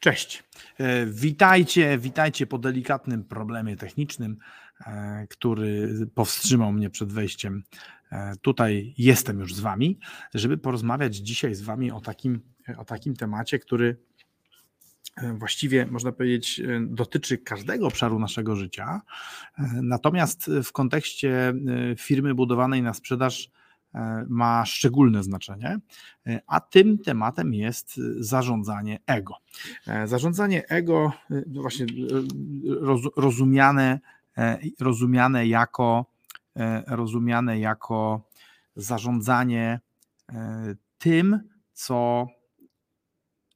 Cześć. E, Witajcie, witajcie po delikatnym problemie technicznym, e, który powstrzymał mnie przed wejściem. E, Tutaj jestem już z Wami, żeby porozmawiać dzisiaj z Wami o takim, o takim temacie, który właściwie można powiedzieć dotyczy każdego obszaru naszego życia. Natomiast w kontekście firmy budowanej na sprzedaż ma szczególne znaczenie, e, a tym tematem jest zarządzanie ego. E, Zarządzanie ego, e, no właśnie e, roz- rozumiane, e, rozumiane jako e, rozumiane jako zarządzanie e, tym, co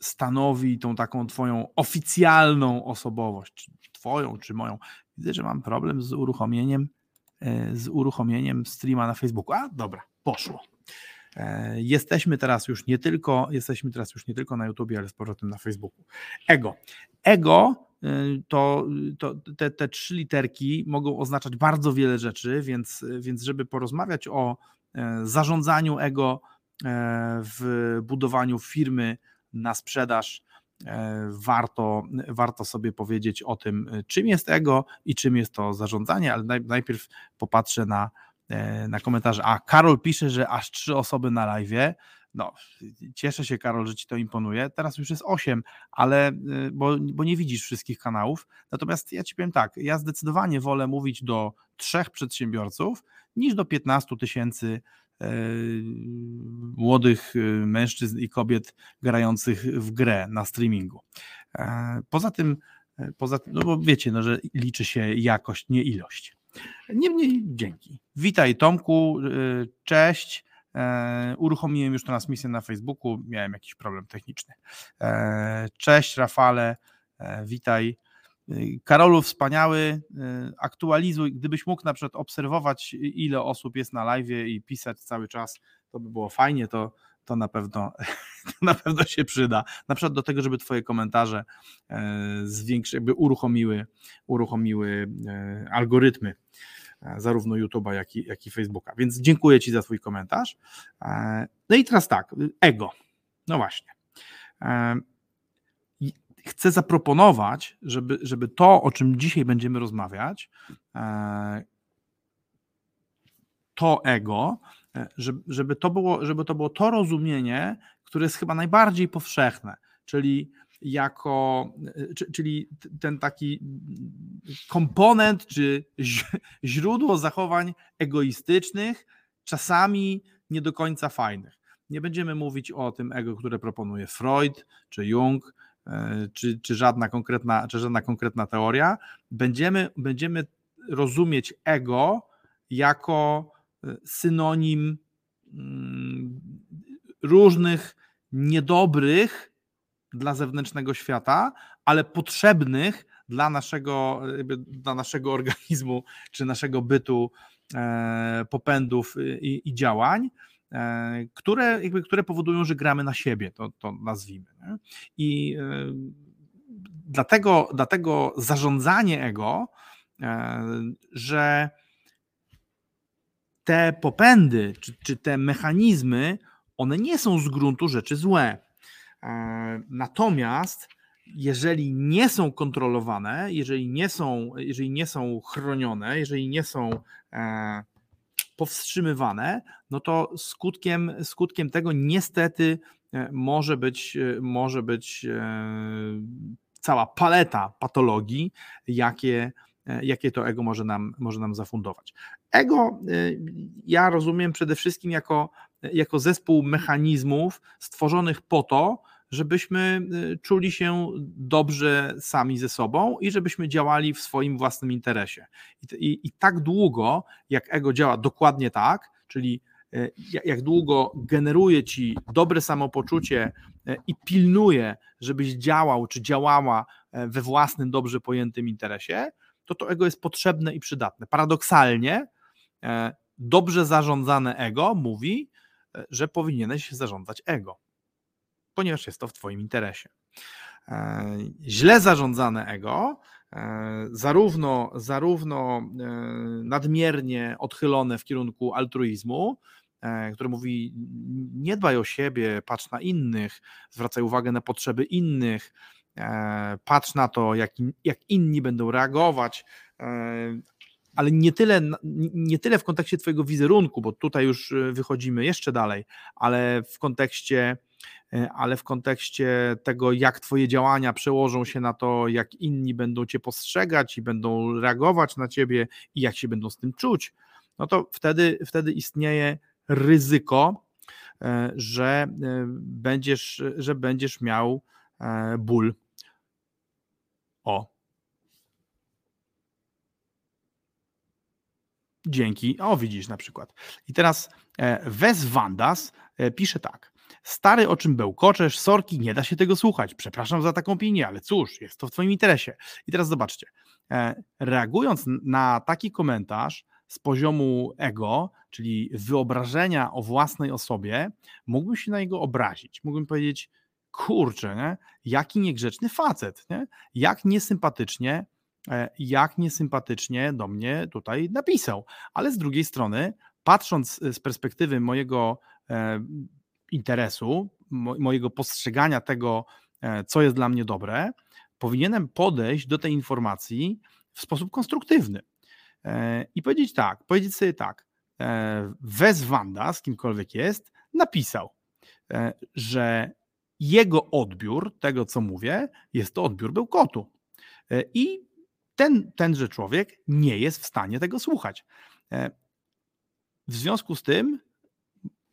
stanowi tą taką twoją oficjalną osobowość, twoją czy moją. Widzę, że mam problem z uruchomieniem e, z uruchomieniem streama na Facebooku. A dobra, poszło. E, Jesteśmy teraz już nie tylko, jesteśmy teraz już nie tylko na YouTubie, ale z powrotem na Facebooku. Ego. Ego y, to, to te, te trzy literki mogą oznaczać bardzo wiele rzeczy, więc, więc żeby porozmawiać o e, zarządzaniu ego e, w budowaniu firmy na sprzedaż, warto, warto sobie powiedzieć o tym, czym jest ego i czym jest to zarządzanie, ale naj, najpierw popatrzę na, na komentarze. A Karol pisze, że aż trzy osoby na live. No, cieszę się, Karol, że ci to imponuje. Teraz już jest osiem, ale y, bo, bo nie widzisz wszystkich kanałów. Natomiast ja ci powiem tak, ja zdecydowanie wolę mówić do trzech przedsiębiorców niż do 15 tysięcy e, młodych mężczyzn i kobiet grających w grę na streamingu. E, Poza tym, e, poza no bo wiecie, no, że liczy się jakość, nie ilość. Niemniej dzięki. Witaj Tomku, y, cześć. E, Uruchomiłem już transmisję na Facebooku, miałem jakiś problem techniczny. E, Cześć Rafale, e, witaj. Y, Karolu, wspaniały, y, aktualizuj, gdybyś mógł na przykład obserwować ile osób jest na live i pisać cały czas, to by było fajnie, to, to, na pewno, to na pewno się przyda. Na przykład do tego, żeby twoje komentarze e, zwiększy, jakby uruchomiły, uruchomiły e, algorytmy e, zarówno YouTube'a, jak i, jak i Facebooka. Więc dziękuję Ci za Twój komentarz. No i teraz tak, ego. No właśnie. Chcę zaproponować, żeby, żeby to, o czym dzisiaj będziemy rozmawiać, to ego, żeby, żeby, to było, żeby to było to rozumienie, które jest chyba najbardziej powszechne, czyli jako, e, czy- czyli ten taki komponent czy źródło zachowań egoistycznych, czasami nie do końca fajnych. Nie będziemy mówić o tym ego, które proponuje Freud czy Jung, e, czy, czy, żadna, konkretna, czy żadna konkretna teoria. Będziemy, będziemy rozumieć ego jako e, synonim mm, różnych niedobrych dla zewnętrznego świata, ale potrzebnych dla naszego, dla naszego organizmu czy naszego bytu e, popędów i, i działań, e, które, jakby, które powodują, że gramy na siebie, to, to nazwijmy. Nie? I e, dlatego, dlatego zarządzanie ego, że te popędy, czy, czy te mechanizmy, one nie są z gruntu rzeczy złe. E, Natomiast jeżeli nie są kontrolowane, jeżeli nie są, jeżeli nie są chronione, jeżeli nie są e, powstrzymywane, no to skutkiem, skutkiem tego niestety e, może być, może być cała paleta patologii, jakie, jakie to ego może nam, może nam zafundować. Ego e, ja rozumiem przede wszystkim jako, jako zespół mechanizmów stworzonych po to, żebyśmy y, czuli się dobrze sami ze sobą i żebyśmy działali w swoim własnym interesie. I, i, i tak długo, jak ego działa dokładnie tak, czyli jak długo generuje ci dobre samopoczucie i pilnuje, żebyś działał czy działała we własnym, dobrze pojętym interesie, to to ego jest potrzebne i przydatne. Paradoksalnie, dobrze zarządzane ego mówi, że powinieneś zarządzać ego, ponieważ jest to w Twoim interesie. Źle zarządzane ego E, zarówno, zarówno e, nadmiernie odchylone w kierunku altruizmu, e, który mówi: nie dbaj o siebie, patrz na innych, zwracaj uwagę na potrzeby innych, patrz na to, jak, jak inni będą reagować, ale nie tyle, nie tyle w kontekście Twojego wizerunku, bo tutaj już wychodzimy jeszcze dalej, ale w kontekście E, ale w kontekście tego, jak Twoje działania przełożą się na to, jak inni będą Cię postrzegać i będą reagować na Ciebie i jak się będą z tym czuć, no to wtedy, wtedy istnieje ryzyko, e, że e, będziesz, że będziesz miał ból. O. Dzięki. O, widzisz na przykład. I teraz Wes Vandas pisze tak. Stary, o czym bełkoczesz, sorki, nie da się tego słuchać. Przepraszam za taką opinię, ale cóż, jest to w Twoim interesie. I teraz zobaczcie, e, reagując na taki komentarz z poziomu ego, czyli wyobrażenia o własnej osobie, mógłbym się na niego obrazić. Mógłbym powiedzieć, kurczę, nie? jaki niegrzeczny facet, nie? jak niesympatycznie e, jak niesympatycznie do mnie tutaj napisał. Ale z drugiej strony, patrząc z perspektywy mojego e, interesu, mojego postrzegania tego, e, co jest dla mnie dobre, powinienem podejść do tej informacji w sposób konstruktywny e, i powiedzieć tak, powiedzieć sobie tak, e, Wes Wanda, z kimkolwiek jest, napisał, że jego odbiór tego, co mówię, jest to odbiór bełkotu. I ten, tenże człowiek nie jest w stanie tego słuchać. W związku z tym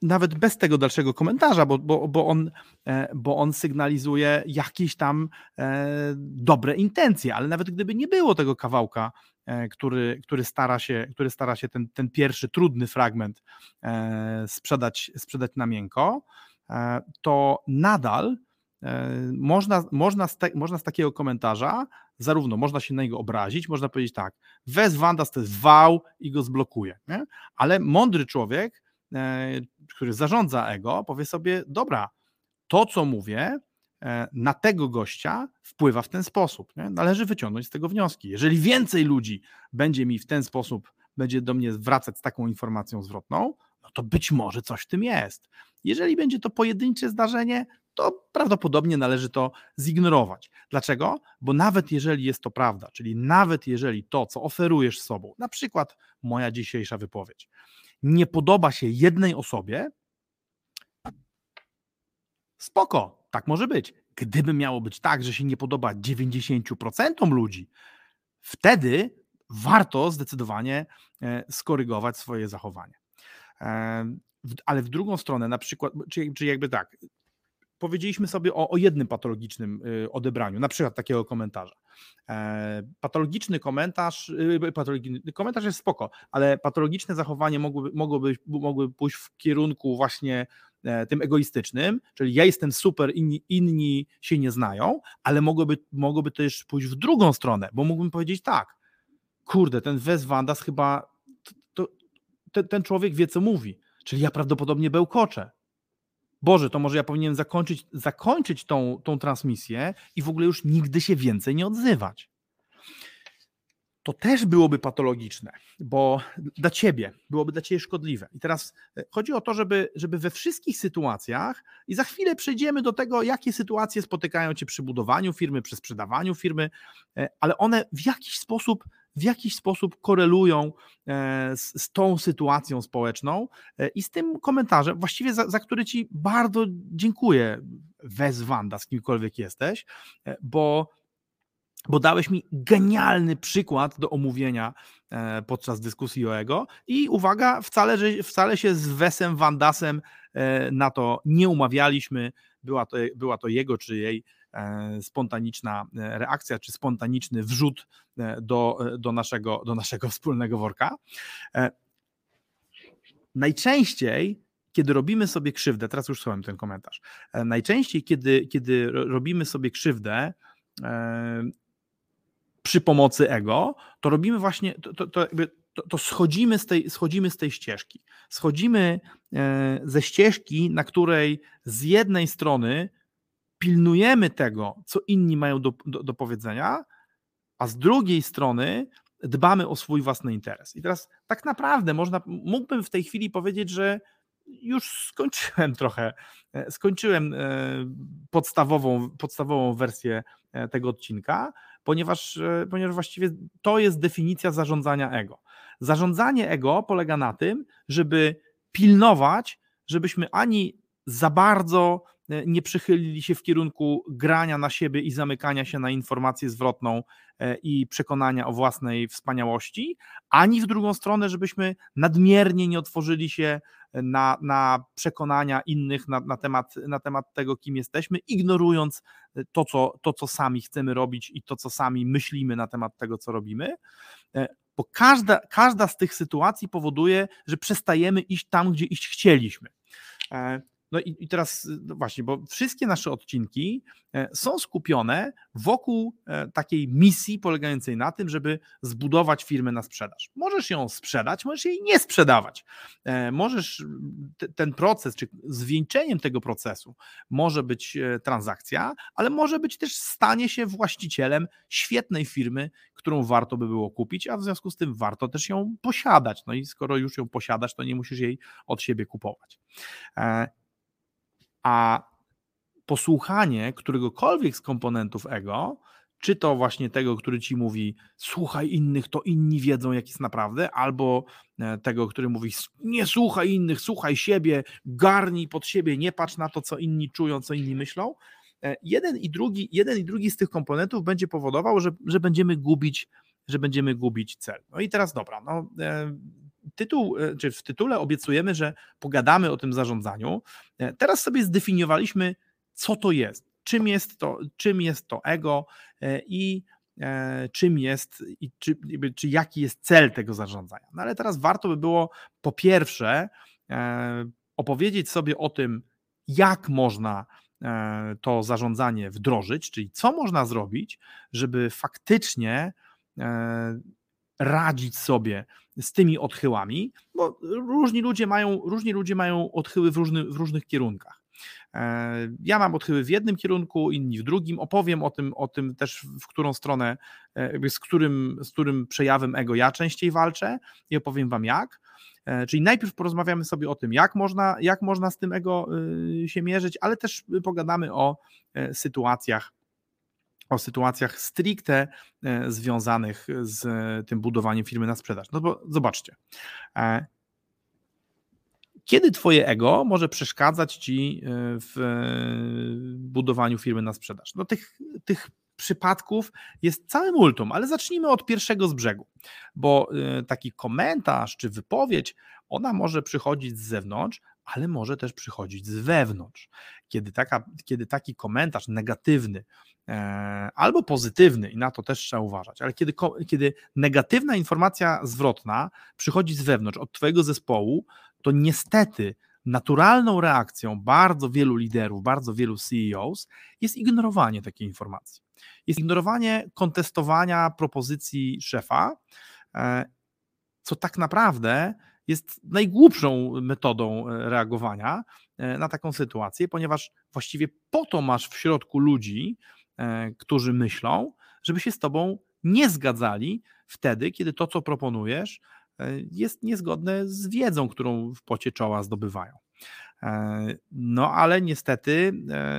nawet bez tego dalszego komentarza, bo, bo, bo, on, e, bo on sygnalizuje jakieś tam e, dobre intencje, ale nawet gdyby nie było tego kawałka, e, który, który stara się, który stara się ten, ten pierwszy trudny fragment sprzedać, sprzedać na miękko, to nadal można, można, z te, można z takiego komentarza zarówno można się na niego obrazić, można powiedzieć tak, wez Wandas to jest wał i go zblokuje, nie? ale mądry człowiek E, który zarządza ego, powie sobie: Dobra, to co mówię e, na tego gościa wpływa w ten sposób. Nie? Należy wyciągnąć z tego wnioski. Jeżeli więcej ludzi będzie mi w ten sposób, będzie do mnie wracać z taką informacją zwrotną, no to być może coś w tym jest. Jeżeli będzie to pojedyncze zdarzenie, to prawdopodobnie należy to zignorować. Dlaczego? Bo nawet jeżeli jest to prawda, czyli nawet jeżeli to, co oferujesz sobą, na przykład moja dzisiejsza wypowiedź, nie podoba się jednej osobie, spoko, tak może być. Gdyby miało być tak, że się nie podoba 90% ludzi, wtedy warto zdecydowanie e, skorygować swoje zachowanie. Ale w drugą stronę, na przykład, czy, czy jakby tak, powiedzieliśmy sobie o, o jednym patologicznym y, odebraniu, na przykład takiego komentarza. Patologiczny komentarz, y, patologiczny, komentarz jest spoko, ale patologiczne zachowanie mogłoby, mogłoby, mogłoby pójść w kierunku właśnie e, tym egoistycznym, czyli ja jestem super, inni, inni się nie znają, ale mogłoby, mogłoby też pójść w drugą stronę, bo mógłbym powiedzieć tak, kurde, ten Wes Wandas chyba, ten, ten człowiek wie co mówi, czyli ja prawdopodobnie bełkoczę, Boże, to może ja powinienem zakończyć, zakończyć tą, tą transmisję i w ogóle już nigdy się więcej nie odzywać. To też byłoby patologiczne, bo dla ciebie byłoby dla ciebie szkodliwe. I teraz e, chodzi o to, żeby, żeby we wszystkich sytuacjach, i za chwilę przejdziemy do tego, jakie sytuacje spotykają cię przy budowaniu firmy, przy sprzedawaniu firmy, e, ale one w jakiś sposób w jakiś sposób korelują e, z, z tą sytuacją społeczną e, i z tym komentarzem, właściwie za, za który Ci bardzo dziękuję, Wes Wanda, z kimkolwiek jesteś, e, bo bo dałeś mi genialny przykład do omówienia podczas dyskusji o ego i uwaga, wcale, że, wcale się z Wesem Wandasem na to nie umawialiśmy, była to, była to jego czy jej spontaniczna e, reakcja, czy spontaniczny wrzut e, do, do, naszego, do naszego wspólnego worka. najczęściej, kiedy robimy sobie krzywdę, teraz już słucham ten komentarz, e, najczęściej, kiedy, kiedy robimy sobie krzywdę e, przy pomocy ego, to robimy właśnie, to, to, to jakby to, schodzimy, z tej, schodzimy z tej ścieżki. Schodzimy e, ze ścieżki, na której z jednej strony pilnujemy tego, co inni mają do, do, do powiedzenia, a z drugiej strony dbamy o swój własny interes. I teraz tak naprawdę można, mógłbym w tej chwili powiedzieć, że już skończyłem trochę, e, skończyłem e, podstawową, podstawową wersję tego odcinka, ponieważ, ponieważ właściwie to jest definicja zarządzania ego. Zarządzanie ego polega na tym, żeby pilnować, żebyśmy ani za bardzo e, nie przychylili się w kierunku grania na siebie i zamykania się na informację zwrotną e, i przekonania o własnej wspaniałości, ani w drugą stronę, żebyśmy nadmiernie nie otworzyli się na, na przekonania innych na, na, temat, na temat tego, kim jesteśmy, ignorując e, to co, to, co sami chcemy robić i to, co sami myślimy na temat tego, co robimy bo każda, każda z tych sytuacji powoduje, że przestajemy iść tam, gdzie iść chcieliśmy. No i, i teraz no właśnie, bo wszystkie nasze odcinki e, są skupione wokół e, takiej misji polegającej na tym, żeby zbudować firmę na sprzedaż. Możesz ją sprzedać, możesz jej nie sprzedawać. E, możesz ten proces, czy zwieńczeniem tego procesu może być transakcja, ale może być też stanie się właścicielem świetnej firmy, którą warto by było kupić, a w związku z tym warto też ją posiadać. No i skoro już ją posiadasz, to nie musisz jej od siebie kupować. A posłuchanie któregokolwiek z komponentów ego, czy to właśnie tego, który ci mówi, słuchaj innych, to inni wiedzą, jak jest naprawdę, albo e, tego, który mówi, nie słuchaj innych, słuchaj siebie, garnij pod siebie, nie patrz na to, co inni czują, co inni myślą. E, jeden i drugi, jeden i drugi z tych komponentów będzie powodował, że, że będziemy gubić, że będziemy gubić cel. No i teraz dobra, no, e, tytuł, e, czy w tytule obiecujemy, że pogadamy o tym zarządzaniu. E, teraz sobie zdefiniowaliśmy, co to jest, czym jest to, czym jest to ego e, i czym jest i czy, czy jaki jest cel tego zarządzania. No ale teraz warto by było po pierwsze opowiedzieć sobie o tym, jak można to zarządzanie wdrożyć, czyli co można zrobić, żeby faktycznie radzić sobie z tymi odchyłami, bo różni ludzie mają, różni ludzie mają odchyły w, różny, w różnych kierunkach. E, ja mam odchyły w jednym kierunku, inni w drugim. Opowiem o tym, o tym też, w którą stronę, e, z którym, z którym przejawem ego ja częściej walczę i opowiem Wam jak. E, czyli najpierw porozmawiamy sobie o tym, jak można, jak można z tym ego y, się mierzyć, ale też pogadamy o sytuacjach, o sytuacjach stricte e, związanych z tym budowaniem firmy na sprzedaż. No bo zobaczcie, e, kiedy Twoje ego może przeszkadzać Ci e, w budowaniu firmy na sprzedaż? No tych, tych przypadków jest całe multum, ale zacznijmy od pierwszego z brzegu, bo taki komentarz czy wypowiedź, ona może przychodzić z zewnątrz, ale może też przychodzić z wewnątrz. Kiedy, taka, kiedy taki komentarz negatywny e, albo pozytywny, i na to też trzeba uważać, ale kiedy, kiedy negatywna informacja zwrotna przychodzi z wewnątrz, od Twojego zespołu, to niestety naturalną reakcją bardzo wielu liderów, bardzo wielu CEOs jest ignorowanie takiej informacji. Jest ignorowanie kontestowania propozycji szefa, e, co tak naprawdę jest najgłupszą metodą e, reagowania e, na taką sytuację, ponieważ właściwie po to masz w środku ludzi, e, którzy myślą, żeby się z tobą nie zgadzali wtedy, kiedy to, co proponujesz, jest niezgodne z wiedzą, którą w pocie czoła zdobywają. No ale niestety,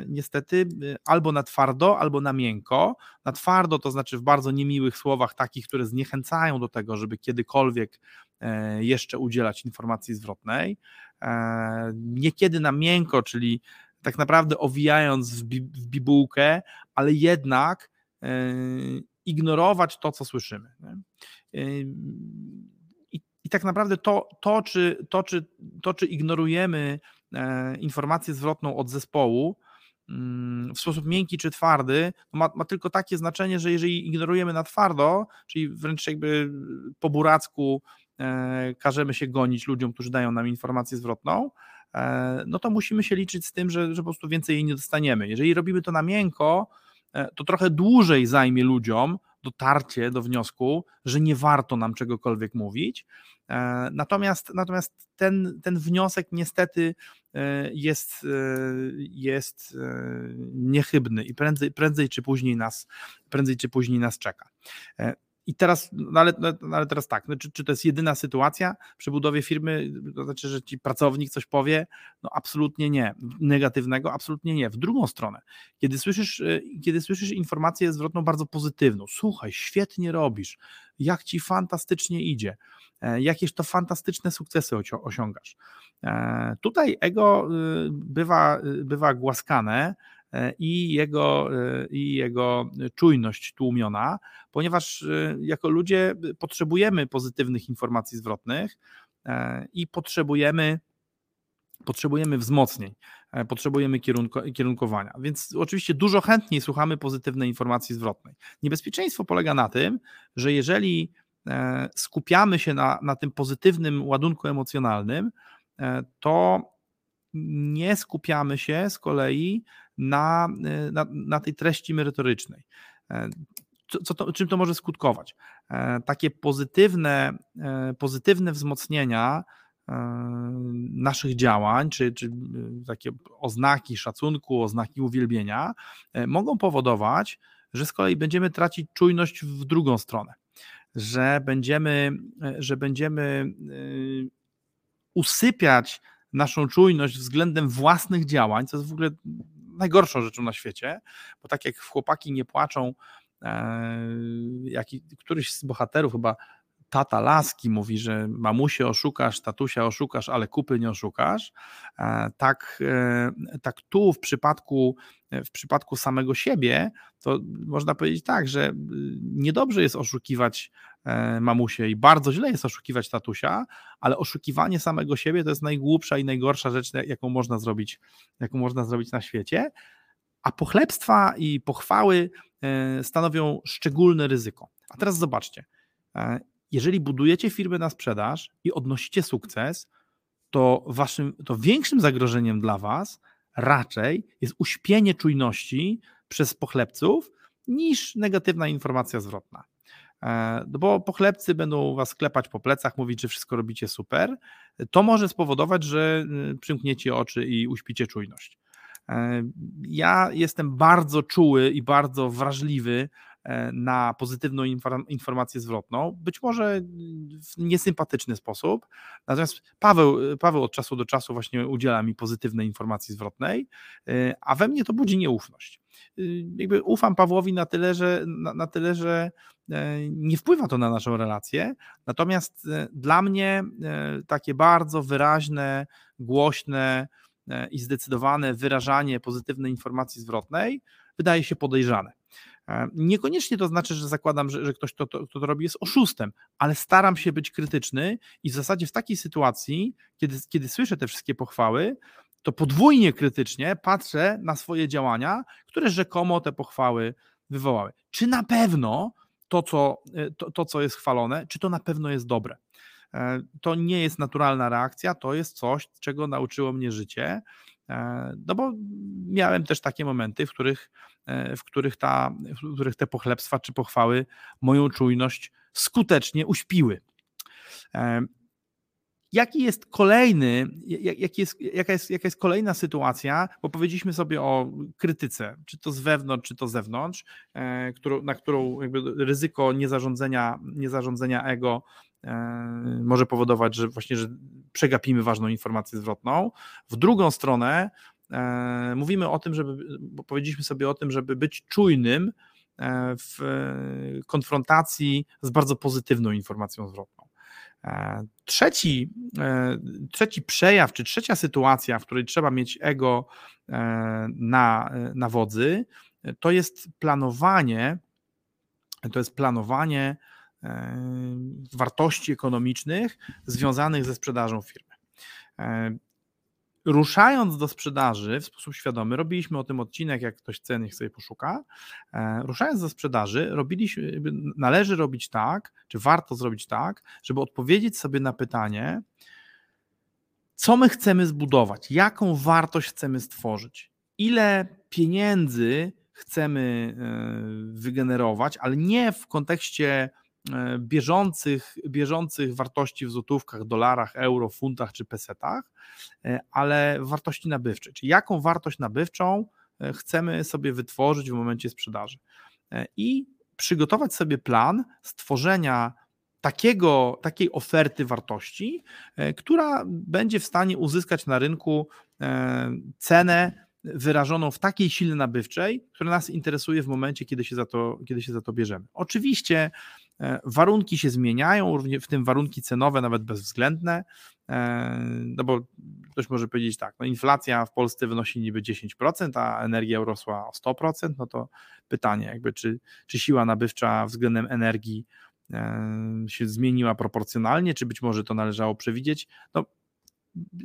niestety albo na twardo, albo na miękko. Na twardo to znaczy w bardzo niemiłych słowach, takich, które zniechęcają do tego, żeby kiedykolwiek E, jeszcze udzielać informacji zwrotnej. E, niekiedy na miękko, czyli tak naprawdę owijając w, bi w bibułkę, ale jednak e, ignorować to, co słyszymy. I, i tak naprawdę to, to, czy, to, czy, to, czy ignorujemy informację zwrotną od zespołu, mm, w sposób miękki czy twardy, ma, ma, tylko takie znaczenie, że jeżeli ignorujemy na twardo, czyli wręcz jakby po buracku każemy się gonić ludziom, którzy dają nam informację zwrotną, no to musimy się liczyć z tym, że, że po prostu więcej jej nie dostaniemy. Jeżeli robimy to na miękko, to trochę dłużej zajmie ludziom dotarcie do wniosku, że nie warto nam czegokolwiek mówić. E, natomiast, natomiast ten, ten wniosek niestety e, jest, e, jest niechybny i prędzej, prędzej czy później nas, prędzej czy później nas czeka. I teraz, no ale, no ale teraz tak, no czy, czy to jest jedyna sytuacja przy budowie firmy, to znaczy, że ci pracownik coś powie? No absolutnie nie. Negatywnego? Absolutnie nie. W drugą stronę, kiedy słyszysz, y, kiedy słyszysz informację zwrotną bardzo pozytywną, słuchaj, świetnie robisz, jak ci fantastycznie idzie, e, jakież to fantastyczne sukcesy osiągasz. E, tutaj ego y, bywa, y, bywa głaskane, i jego, e, i jego czujność tłumiona, ponieważ e, jako ludzie potrzebujemy pozytywnych informacji zwrotnych i potrzebujemy potrzebujemy wzmocnień, potrzebujemy kierunko, kierunkowania. Więc oczywiście dużo chętniej słuchamy pozytywnej informacji zwrotnej. Niebezpieczeństwo polega na tym, że jeżeli skupiamy się na, na tym pozytywnym ładunku emocjonalnym, to nie skupiamy się z kolei na, y, na, na tej treści merytorycznej. E, co, to, czym to może skutkować? E, takie pozytywne, e, pozytywne wzmocnienia naszych działań, czy, czy takie oznaki szacunku, oznaki uwielbienia, mogą powodować, że z kolei będziemy tracić czujność w drugą stronę, że będziemy, że będziemy usypiać naszą czujność względem własnych działań, co jest w ogóle najgorszą rzeczą na świecie, bo tak jak chłopaki nie płaczą, e, jak któryś z bohaterów chyba tata laski mówi, że mamusie oszukasz, tatusia oszukasz, ale kupy nie oszukasz. E, tak, e, tak tu w przypadku, w przypadku samego siebie, to można powiedzieć tak, że niedobrze jest oszukiwać mamusię i bardzo źle jest oszukiwać tatusia, ale oszukiwanie samego siebie to jest najgłupsza i najgorsza rzecz, jaką można zrobić, jaką można zrobić na świecie. A pochlebstwa i pochwały stanowią szczególne ryzyko. A teraz zobaczcie, jeżeli budujecie firmę na sprzedaż i odnosicie sukces, to waszym, to większym zagrożeniem dla was raczej jest uśpienie czujności przez pochlebców niż negatywna informacja zwrotna. E, no bo pochlebcy będą was klepać po plecach, mówić, że wszystko robicie super. To może spowodować, że y, przymkniecie oczy i uśpicie czujność. E, ja jestem bardzo czuły i bardzo wrażliwy na pozytywną informację zwrotną, być może w niesympatyczny sposób. Natomiast Paweł, Paweł od czasu do czasu właśnie udziela mi pozytywnej informacji zwrotnej, e, a we mnie to budzi nieufność. E, jakby ufam Pawłowi na tyle, że, na, na tyle, że nie wpływa to na naszą relację, natomiast dla mnie takie bardzo wyraźne, głośne i zdecydowane wyrażanie pozytywnej informacji zwrotnej wydaje się podejrzane. E, niekoniecznie to znaczy, że zakładam, że, że ktoś, kto to, kto to robi, jest oszustem, ale staram się być krytyczny i w zasadzie w takiej sytuacji, kiedy, kiedy słyszę te wszystkie pochwały, to podwójnie krytycznie patrzę na swoje działania, które rzekomo te pochwały wywołały. Czy na pewno to, co, e, to, to, co jest chwalone, czy to na pewno jest dobre? E, to nie jest naturalna reakcja, to jest coś, czego nauczyło mnie życie. No bo miałem też takie momenty, w których E, w których, ta, w których te pochlebstwa czy pochwały moją czujność skutecznie uśpiły. E, jaki jest kolejny, jest, jaka, jest, jaka jest kolejna sytuacja, bo powiedzieliśmy sobie o krytyce, czy to z wewnątrz, czy to z zewnątrz, e, na którą ryzyko niezarządzenia, niezarządzenia ego może powodować, że właśnie że przegapimy ważną informację zwrotną. W drugą stronę E, mówimy o tym, żeby, powiedzieliśmy sobie o tym, żeby być czujnym e, w konfrontacji z bardzo pozytywną informacją zwrotną. E, trzeci, trzeci przejaw, czy trzecia sytuacja, w której trzeba mieć ego na, na wodzy, to jest planowanie, to jest planowanie wartości ekonomicznych związanych ze sprzedażą firmy ruszając do sprzedaży w sposób świadomy, robiliśmy o tym odcinek, jak ktoś chce, niech sobie poszuka. E, ruszając do sprzedaży, robiliśmy, należy robić tak, czy warto zrobić tak, żeby odpowiedzieć sobie na pytanie, co my chcemy zbudować, jaką wartość chcemy stworzyć, ile pieniędzy chcemy e, wygenerować, ale nie w kontekście bieżących, bieżących wartości w złotówkach, dolarach, euro, funtach czy pesetach, e, ale wartości nabywczej, czyli jaką wartość nabywczą chcemy sobie wytworzyć w momencie sprzedaży. I przygotować sobie plan stworzenia takiego, takiej oferty wartości, która będzie w stanie uzyskać na rynku cenę wyrażoną w takiej sile nabywczej, która nas interesuje w momencie, kiedy się za to, kiedy się za to bierzemy. Oczywiście e, warunki się zmieniają, w tym warunki cenowe, nawet bezwzględne, e, no bo ktoś może powiedzieć tak, no inflacja w Polsce wynosi niby 10%, a energia urosła o 100%, no to pytanie jakby, czy, czy siła nabywcza względem energii e, się zmieniła proporcjonalnie, czy być może to należało przewidzieć. No,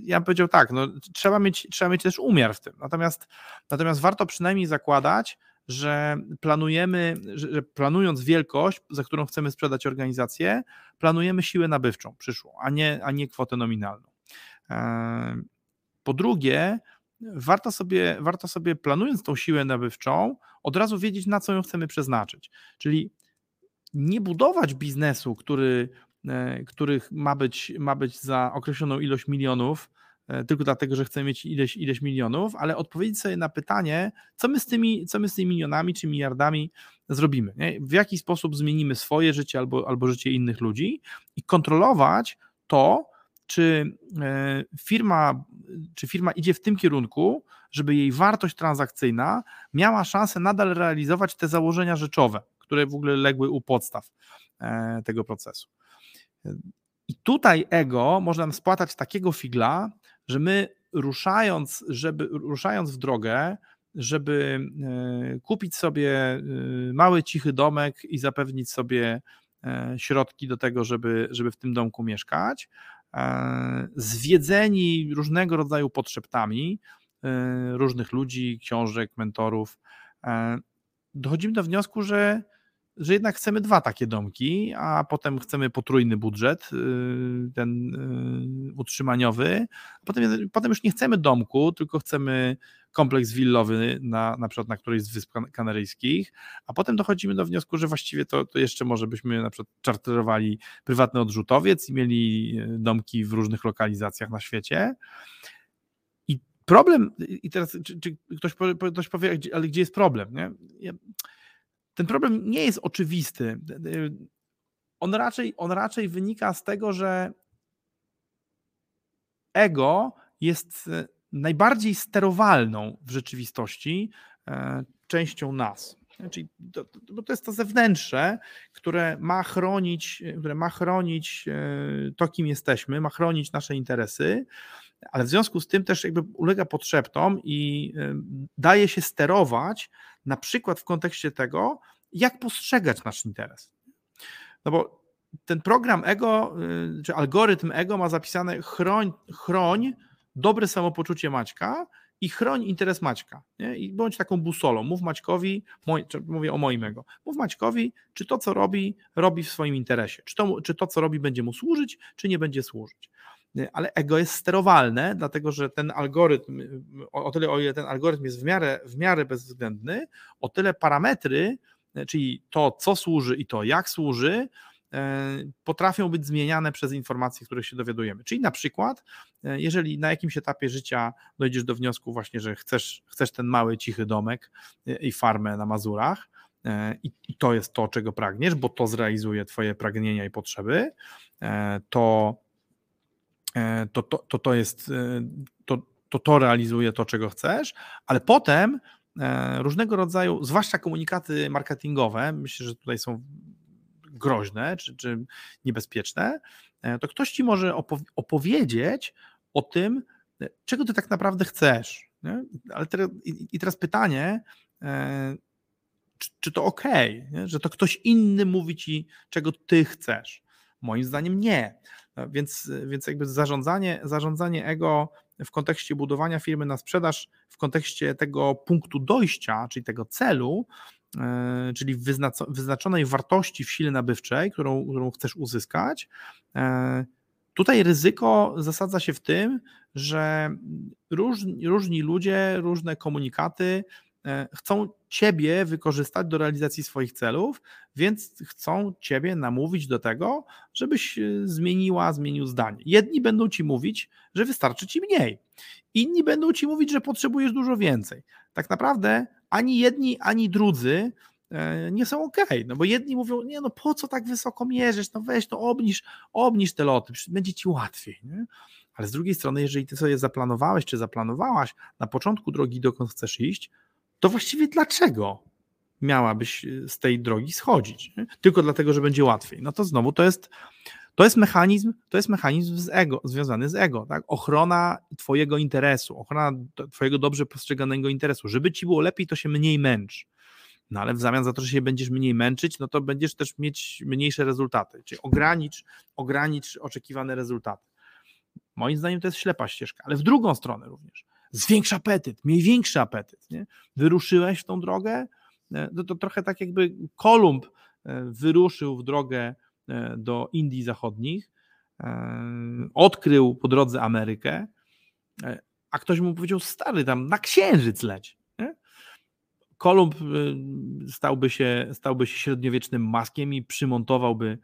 ja bym powiedział tak, no, trzeba, mieć, trzeba mieć też umiar w tym. Natomiast, natomiast warto przynajmniej zakładać, że planujemy, że planując wielkość, za którą chcemy sprzedać organizację, planujemy siłę nabywczą przyszłą, a nie, a nie kwotę nominalną. Po drugie, warto sobie, warto sobie planując tą siłę nabywczą, od razu wiedzieć, na co ją chcemy przeznaczyć. Czyli nie budować biznesu, który E, których ma być, ma być za określoną ilość milionów, tylko dlatego, że chcemy mieć ileś, ileś milionów, ale odpowiedzieć sobie na pytanie, co my z tymi, co my z tymi milionami czy miliardami zrobimy, nie? w jaki sposób zmienimy swoje życie albo, albo życie innych ludzi i kontrolować to, czy e, firma, czy firma idzie w tym kierunku, żeby jej wartość transakcyjna miała szansę nadal realizować te założenia rzeczowe, które w ogóle legły u podstaw tego procesu. I tutaj ego może nam spłatać takiego figla, że my ruszając, żeby, ruszając w drogę, żeby e, kupić sobie e, mały, cichy domek i zapewnić sobie e, środki do tego, żeby, żeby w tym domku mieszkać, zwiedzeni różnego rodzaju potrzebami różnych ludzi, książek, mentorów, dochodzimy do wniosku, że że jednak chcemy dwa takie domki, a potem chcemy potrójny budżet, y, ten y, utrzymaniowy. Potem, potem już nie chcemy domku, tylko chcemy kompleks willowy na, na przykład na którejś z Wysp Kanaryjskich, a potem dochodzimy do wniosku, że właściwie to, to jeszcze może byśmy na przykład czarterowali prywatny odrzutowiec i mieli y, domki w różnych lokalizacjach na świecie. I problem, i teraz czy, czy ktoś, ktoś powie, ale gdzie jest problem? Nie? Ten problem nie jest oczywisty. On raczej, on raczej wynika z tego, że ego jest e, najbardziej sterowalną w rzeczywistości e, częścią nas. Czyli to, to, to jest to zewnętrzne, które ma chronić, które ma chronić e, to, kim jesteśmy, ma chronić nasze interesy, ale w związku z tym też jakby ulega podszeptom i daje się sterować na przykład w kontekście tego, jak postrzegać nasz interes. No bo ten program ego, y, czy algorytm ego ma zapisane chroń, chroń dobre samopoczucie Maćka i chroń interes Maćka. Nie? I bądź taką busolą. Mów Maćkowi, mówię o moim ego, mów Maćkowi, czy to, co robi, robi w swoim interesie. Czy to, czy to, co robi, będzie mu służyć, czy nie będzie służyć ale ego jest sterowalne, dlatego że ten algorytm, o tyle o ile ten algorytm jest w miarę, w miarę bezwzględny, o tyle parametry, czyli to, co służy i to, jak służy, potrafią być zmieniane przez informacje, które się dowiadujemy. Czyli na przykład, jeżeli na jakimś etapie życia dojdziesz do wniosku właśnie, że chcesz, chcesz ten mały, cichy domek i farmę na Mazurach, i, to jest to, czego pragniesz, bo to zrealizuje Twoje pragnienia i potrzeby, to to, to, to, to jest, e, to, to, to realizuje to, czego chcesz, ale potem e, różnego rodzaju, zwłaszcza komunikaty marketingowe, myślę, że tutaj są groźne czy, czy niebezpieczne, to ktoś ci może opowiedzieć o tym, czego ty tak naprawdę chcesz. Nie? Ale teraz, i, teraz pytanie, czy, czy to ok, nie? że to ktoś inny mówi ci, czego ty chcesz. Moim zdaniem nie. Więc, więc jakby zarządzanie, zarządzanie ego w kontekście budowania firmy na sprzedaż, w kontekście tego punktu dojścia, czyli tego celu, e, czyli wyznaczonej wartości w sile nabywczej, którą, którą chcesz uzyskać, e, tutaj ryzyko zasadza się w tym, że różni, różni ludzie, różne komunikaty E, chcą ciebie wykorzystać do realizacji swoich celów, więc chcą ciebie namówić do tego, żebyś e, zmieniła, zmienił zdanie. Jedni będą ci mówić, że wystarczy ci mniej, inni będą ci mówić, że potrzebujesz dużo więcej. Tak naprawdę ani jedni, ani drudzy e, nie są ok, no bo jedni mówią, nie no po co tak wysoko mierzysz, no weź to obniż, obniż te loty, będzie ci łatwiej, nie? ale z drugiej strony, jeżeli ty sobie zaplanowałeś, czy zaplanowałaś na początku drogi, dokąd chcesz iść, to właściwie dlaczego miałabyś y, z tej drogi schodzić? Nie? Tylko dlatego, że będzie łatwiej. No to znowu to jest, to jest mechanizm, to jest mechanizm z ego, związany z ego, tak? Ochrona twojego interesu, ochrona twojego dobrze postrzeganego interesu. Żeby ci było lepiej, to się mniej męcz. No ale w zamian za to, że się będziesz mniej męczyć, no to będziesz też mieć mniejsze rezultaty. Czyli ogranicz, ogranicz oczekiwane rezultaty. Moim zdaniem to jest ślepa ścieżka, ale w drugą stronę również zwiększ apetyt, miej większy apetyt. Nie? Wyruszyłeś w tą drogę, e, to, to trochę tak jakby Kolumb e, wyruszył w drogę e, do Indii Zachodnich, odkrył po drodze Amerykę, a ktoś mu powiedział, stary, tam na księżyc leć. Nie? Kolumb stałby się, stałby się średniowiecznym maskiem i przymontowałby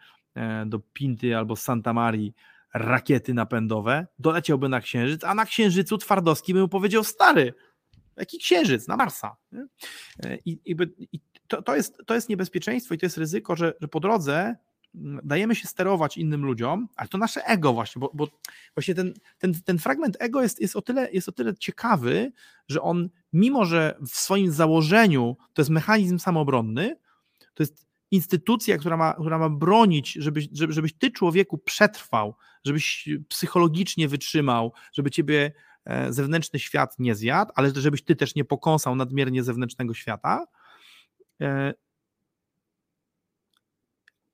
do Pinty albo Santa Marii rakiety napędowe, doleciałby na Księżyc, a na Księżycu Twardowski by mu powiedział, stary, jaki Księżyc, na Marsa. E, I, i, i to, to, jest, to jest niebezpieczeństwo i to jest ryzyko, że, że po drodze mm, dajemy się sterować innym ludziom, ale to nasze ego właśnie, bo, bo właśnie ten, ten, ten fragment ego jest, jest, o tyle, jest o tyle ciekawy, że on, mimo że w swoim założeniu to jest mechanizm samobronny, to jest instytucja, która ma, która ma bronić, żebyś, żeby, żebyś ty człowieku przetrwał, żebyś psychologicznie wytrzymał, żeby ciebie e, zewnętrzny świat nie zjadł, ale żebyś ty też nie pokąsał nadmiernie zewnętrznego świata. E,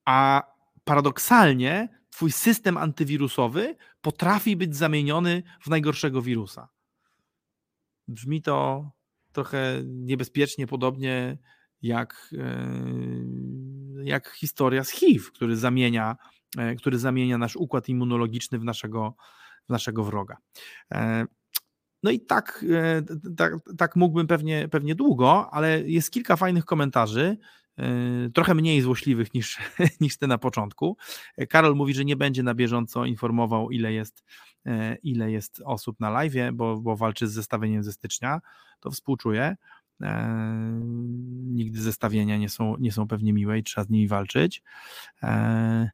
a paradoksalnie twój system antywirusowy potrafi być zamieniony w najgorszego wirusa. Brzmi to trochę niebezpiecznie, podobnie jak, e, jak historia z HIV, który zamienia, e, który zamienia nasz układ immunologiczny w naszego, w naszego wroga. E, no i tak, tak, tak mógłbym pewnie, pewnie długo, ale jest kilka fajnych komentarzy, trochę mniej złośliwych niż, niż te na początku. Karol mówi, że nie będzie na bieżąco informował, ile jest, ile jest osób na live, bo, bo walczy z zestawieniem ze stycznia. To współczuję. E, nigdy zestawienia nie są, nie są pewnie miłe i trzeba z nimi walczyć. E,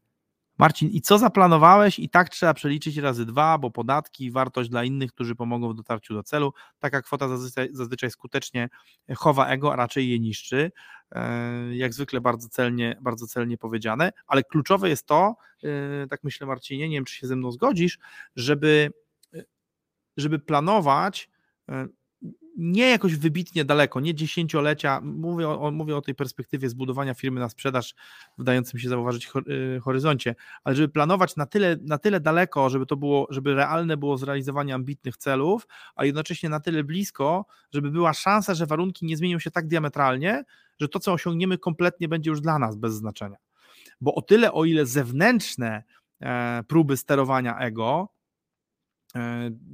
Marcin, i co zaplanowałeś? I tak trzeba przeliczyć razy dwa, bo podatki, wartość dla innych, którzy pomogą w dotarciu do celu. Taka kwota zazwyczaj, zazwyczaj skutecznie chowa ego, a raczej je niszczy. E, jak zwykle bardzo celnie, bardzo celnie powiedziane, ale kluczowe jest to, tak myślę Marcinie, nie wiem czy się ze mną zgodzisz, żeby, żeby planować nie jakoś wybitnie daleko, nie dziesięciolecia, mówię o, mówię o tej perspektywie zbudowania firmy na sprzedaż w dającym się zauważyć y, horyzoncie, ale żeby planować na tyle, na tyle daleko, żeby to było, żeby realne było zrealizowanie ambitnych celów, a jednocześnie na tyle blisko, żeby była szansa, że warunki nie zmienią się tak diametralnie, że to, co osiągniemy, kompletnie będzie już dla nas bez znaczenia. Bo o tyle, o ile zewnętrzne e, próby sterowania ego,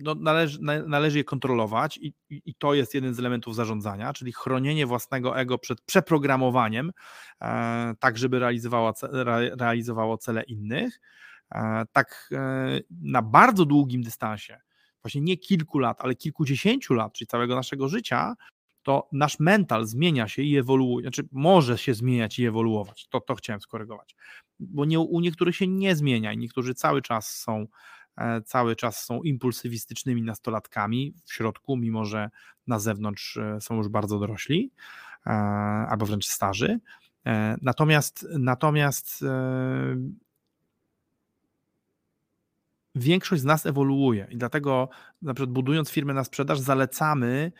no, należy, należy je kontrolować i, i, to jest jeden z elementów zarządzania, czyli chronienie własnego ego przed przeprogramowaniem, e, tak żeby realizowało, realizowało cele innych. E, tak na bardzo długim dystansie, właśnie nie kilku lat, ale kilkudziesięciu lat, czyli całego naszego życia, to nasz mental zmienia się i ewoluuje, znaczy może się zmieniać i ewoluować. To, to chciałem skorygować, bo nie, u niektórych się nie zmienia i niektórzy cały czas są E, cały czas są impulsywistycznymi nastolatkami w środku, mimo że na zewnątrz e, są już bardzo dorośli e, albo wręcz starzy. Natomiast, natomiast większość z nas ewoluuje i dlatego na przykład budując firmę na sprzedaż zalecamy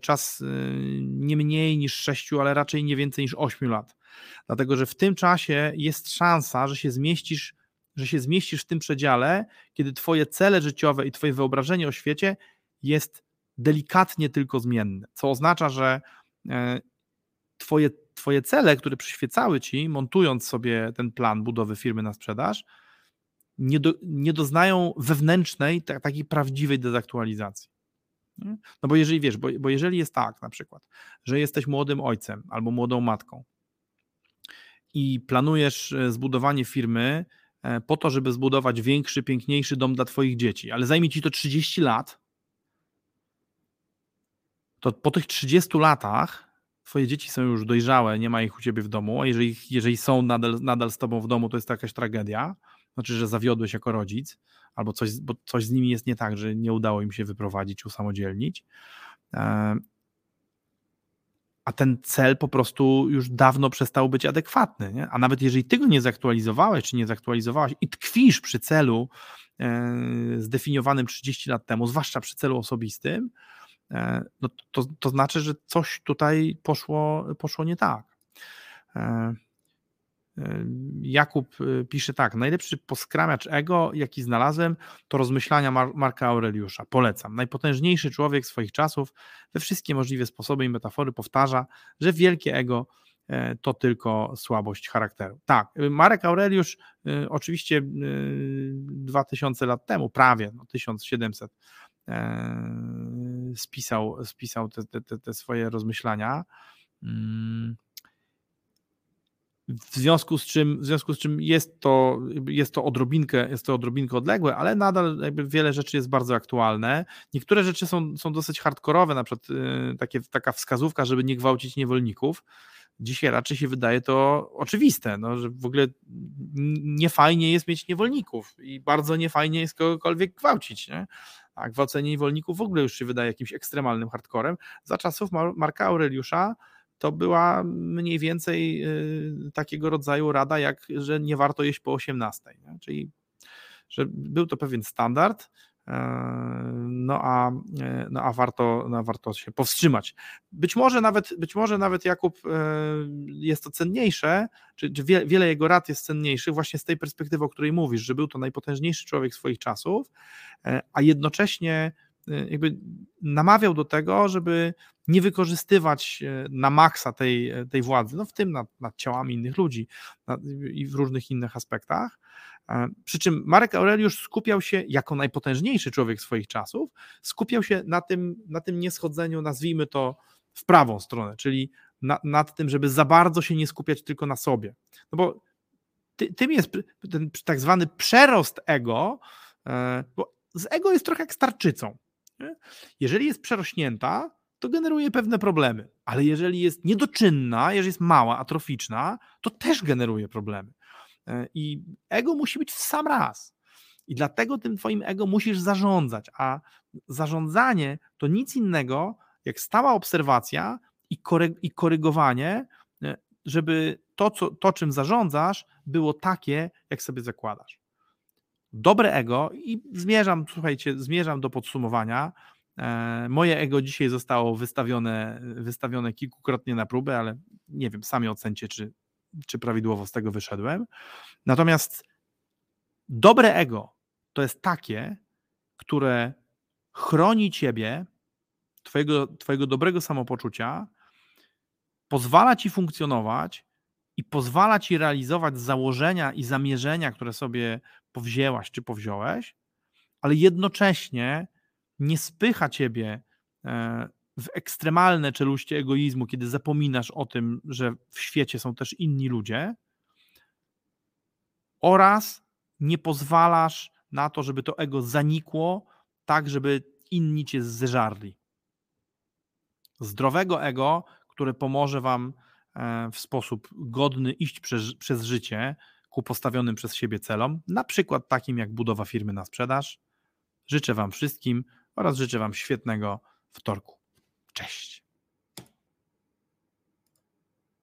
czas nie mniej niż 6, ale raczej nie więcej niż 8 lat. Dlatego, że w tym czasie jest szansa, że się zmieścisz że się zmieścisz w tym przedziale, kiedy Twoje cele życiowe i Twoje wyobrażenie o świecie jest delikatnie tylko zmienne, co oznacza, że e, Twoje, twoje cele, które przyświecały Ci, montując sobie ten plan budowy firmy na sprzedaż, nie, do, nie doznają wewnętrznej, takiej prawdziwej dezaktualizacji. No bo jeżeli wiesz, bo, bo jeżeli jest tak na przykład, że jesteś młodym ojcem albo młodą matką i planujesz e, zbudowanie firmy po to, żeby zbudować większy, piękniejszy dom dla Twoich dzieci, ale zajmie Ci to 30 lat, to po tych 30 latach Twoje dzieci są już dojrzałe, nie ma ich u Ciebie w domu, a jeżeli, jeżeli są nadal, nadal z Tobą w domu, to jest to jakaś tragedia, znaczy, że zawiodłeś jako rodzic, albo coś, bo coś z nimi jest nie tak, że nie udało im się wyprowadzić, usamodzielnić. A ten cel po prostu już dawno przestał być adekwatny. Nie? A nawet jeżeli ty go nie zaktualizowałeś, czy nie zaktualizowałaś i tkwisz przy celu e, zdefiniowanym 30 lat temu, zwłaszcza przy celu osobistym, e, no to, to znaczy, że coś tutaj poszło, poszło nie tak. E, Jakub y, pisze tak, najlepszy poskramiacz ego, jaki znalazłem, to rozmyślania Mar Marka Aureliusza. Polecam. Najpotężniejszy człowiek swoich czasów we wszystkie możliwe sposoby i metafory powtarza, że wielkie ego e, to tylko słabość charakteru. Tak, y, Marek Aureliusz y, oczywiście 2000 lat temu, prawie no 1700, e, spisał, spisał te, te, te swoje rozmyślania. W związku z czym, w związku z czym jest, to, jest, to odrobinkę, jest to odrobinkę odległe, ale nadal jakby wiele rzeczy jest bardzo aktualne. Niektóre rzeczy są, są dosyć hardkorowe, na przykład yy, takie, taka wskazówka, żeby nie gwałcić niewolników. Dzisiaj raczej się wydaje to oczywiste, no, że w ogóle niefajnie jest mieć niewolników i bardzo niefajnie jest kogokolwiek gwałcić. Nie? A gwałcenie niewolników w ogóle już się wydaje jakimś ekstremalnym hardcorem. Za czasów Marka Aureliusza to była mniej więcej y, takiego rodzaju rada, jak że nie warto jeść po 18. Nie? Czyli że był to pewien standard, e, no a, e, no a warto, no warto się powstrzymać. Być może nawet, być może nawet Jakub e, jest to cenniejsze, czy, czy wiele jego rad jest cenniejszych właśnie z tej perspektywy, o której mówisz, że był to najpotężniejszy człowiek swoich czasów, a jednocześnie jakby namawiał do tego, żeby nie wykorzystywać e, na maksa tej, e, tej władzy, no w tym nad, nad ciałami innych ludzi nad, i w różnych innych aspektach. E, przy czym Marek Aureliusz skupiał się, jako najpotężniejszy człowiek swoich czasów, skupiał się na tym, na tym nieschodzeniu, nazwijmy to, w prawą stronę, czyli na, nad tym, żeby za bardzo się nie skupiać tylko na sobie. No bo ty, tym jest ten tak zwany przerost ego, bo z ego jest trochę jak starczycą. Jeżeli jest przerośnięta, to generuje pewne problemy. Ale jeżeli jest niedoczynna, jeżeli jest mała, atroficzna, to też generuje problemy. E, I ego musi być w sam raz. I dlatego tym twoim ego musisz zarządzać, a zarządzanie to nic innego jak stała obserwacja i, kory i korygowanie, e, żeby to, co, to, czym zarządzasz, było takie, jak sobie zakładasz. Dobre ego, i zmierzam, słuchajcie, zmierzam do podsumowania, E, moje ego dzisiaj zostało wystawione, wystawione kilkukrotnie na próbę, ale nie wiem, sami ocencie, czy, czy prawidłowo z tego wyszedłem. Natomiast dobre ego to jest takie, które chroni ciebie, twojego, twojego dobrego samopoczucia, pozwala ci funkcjonować i pozwala ci realizować założenia i zamierzenia, które sobie powzięłaś czy powziąłeś, ale jednocześnie nie spycha ciebie e, w ekstremalne czeluście egoizmu, kiedy zapominasz o tym, że w świecie są też inni ludzie, oraz nie pozwalasz na to, żeby to ego zanikło, tak żeby inni cię zeżarli. Zdrowego ego, które pomoże wam w sposób godny iść przez, przez życie ku postawionym przez siebie celom, na przykład takim jak budowa firmy na sprzedaż. Życzę Wam wszystkim oraz życzę Wam świetnego wtorku. Cześć.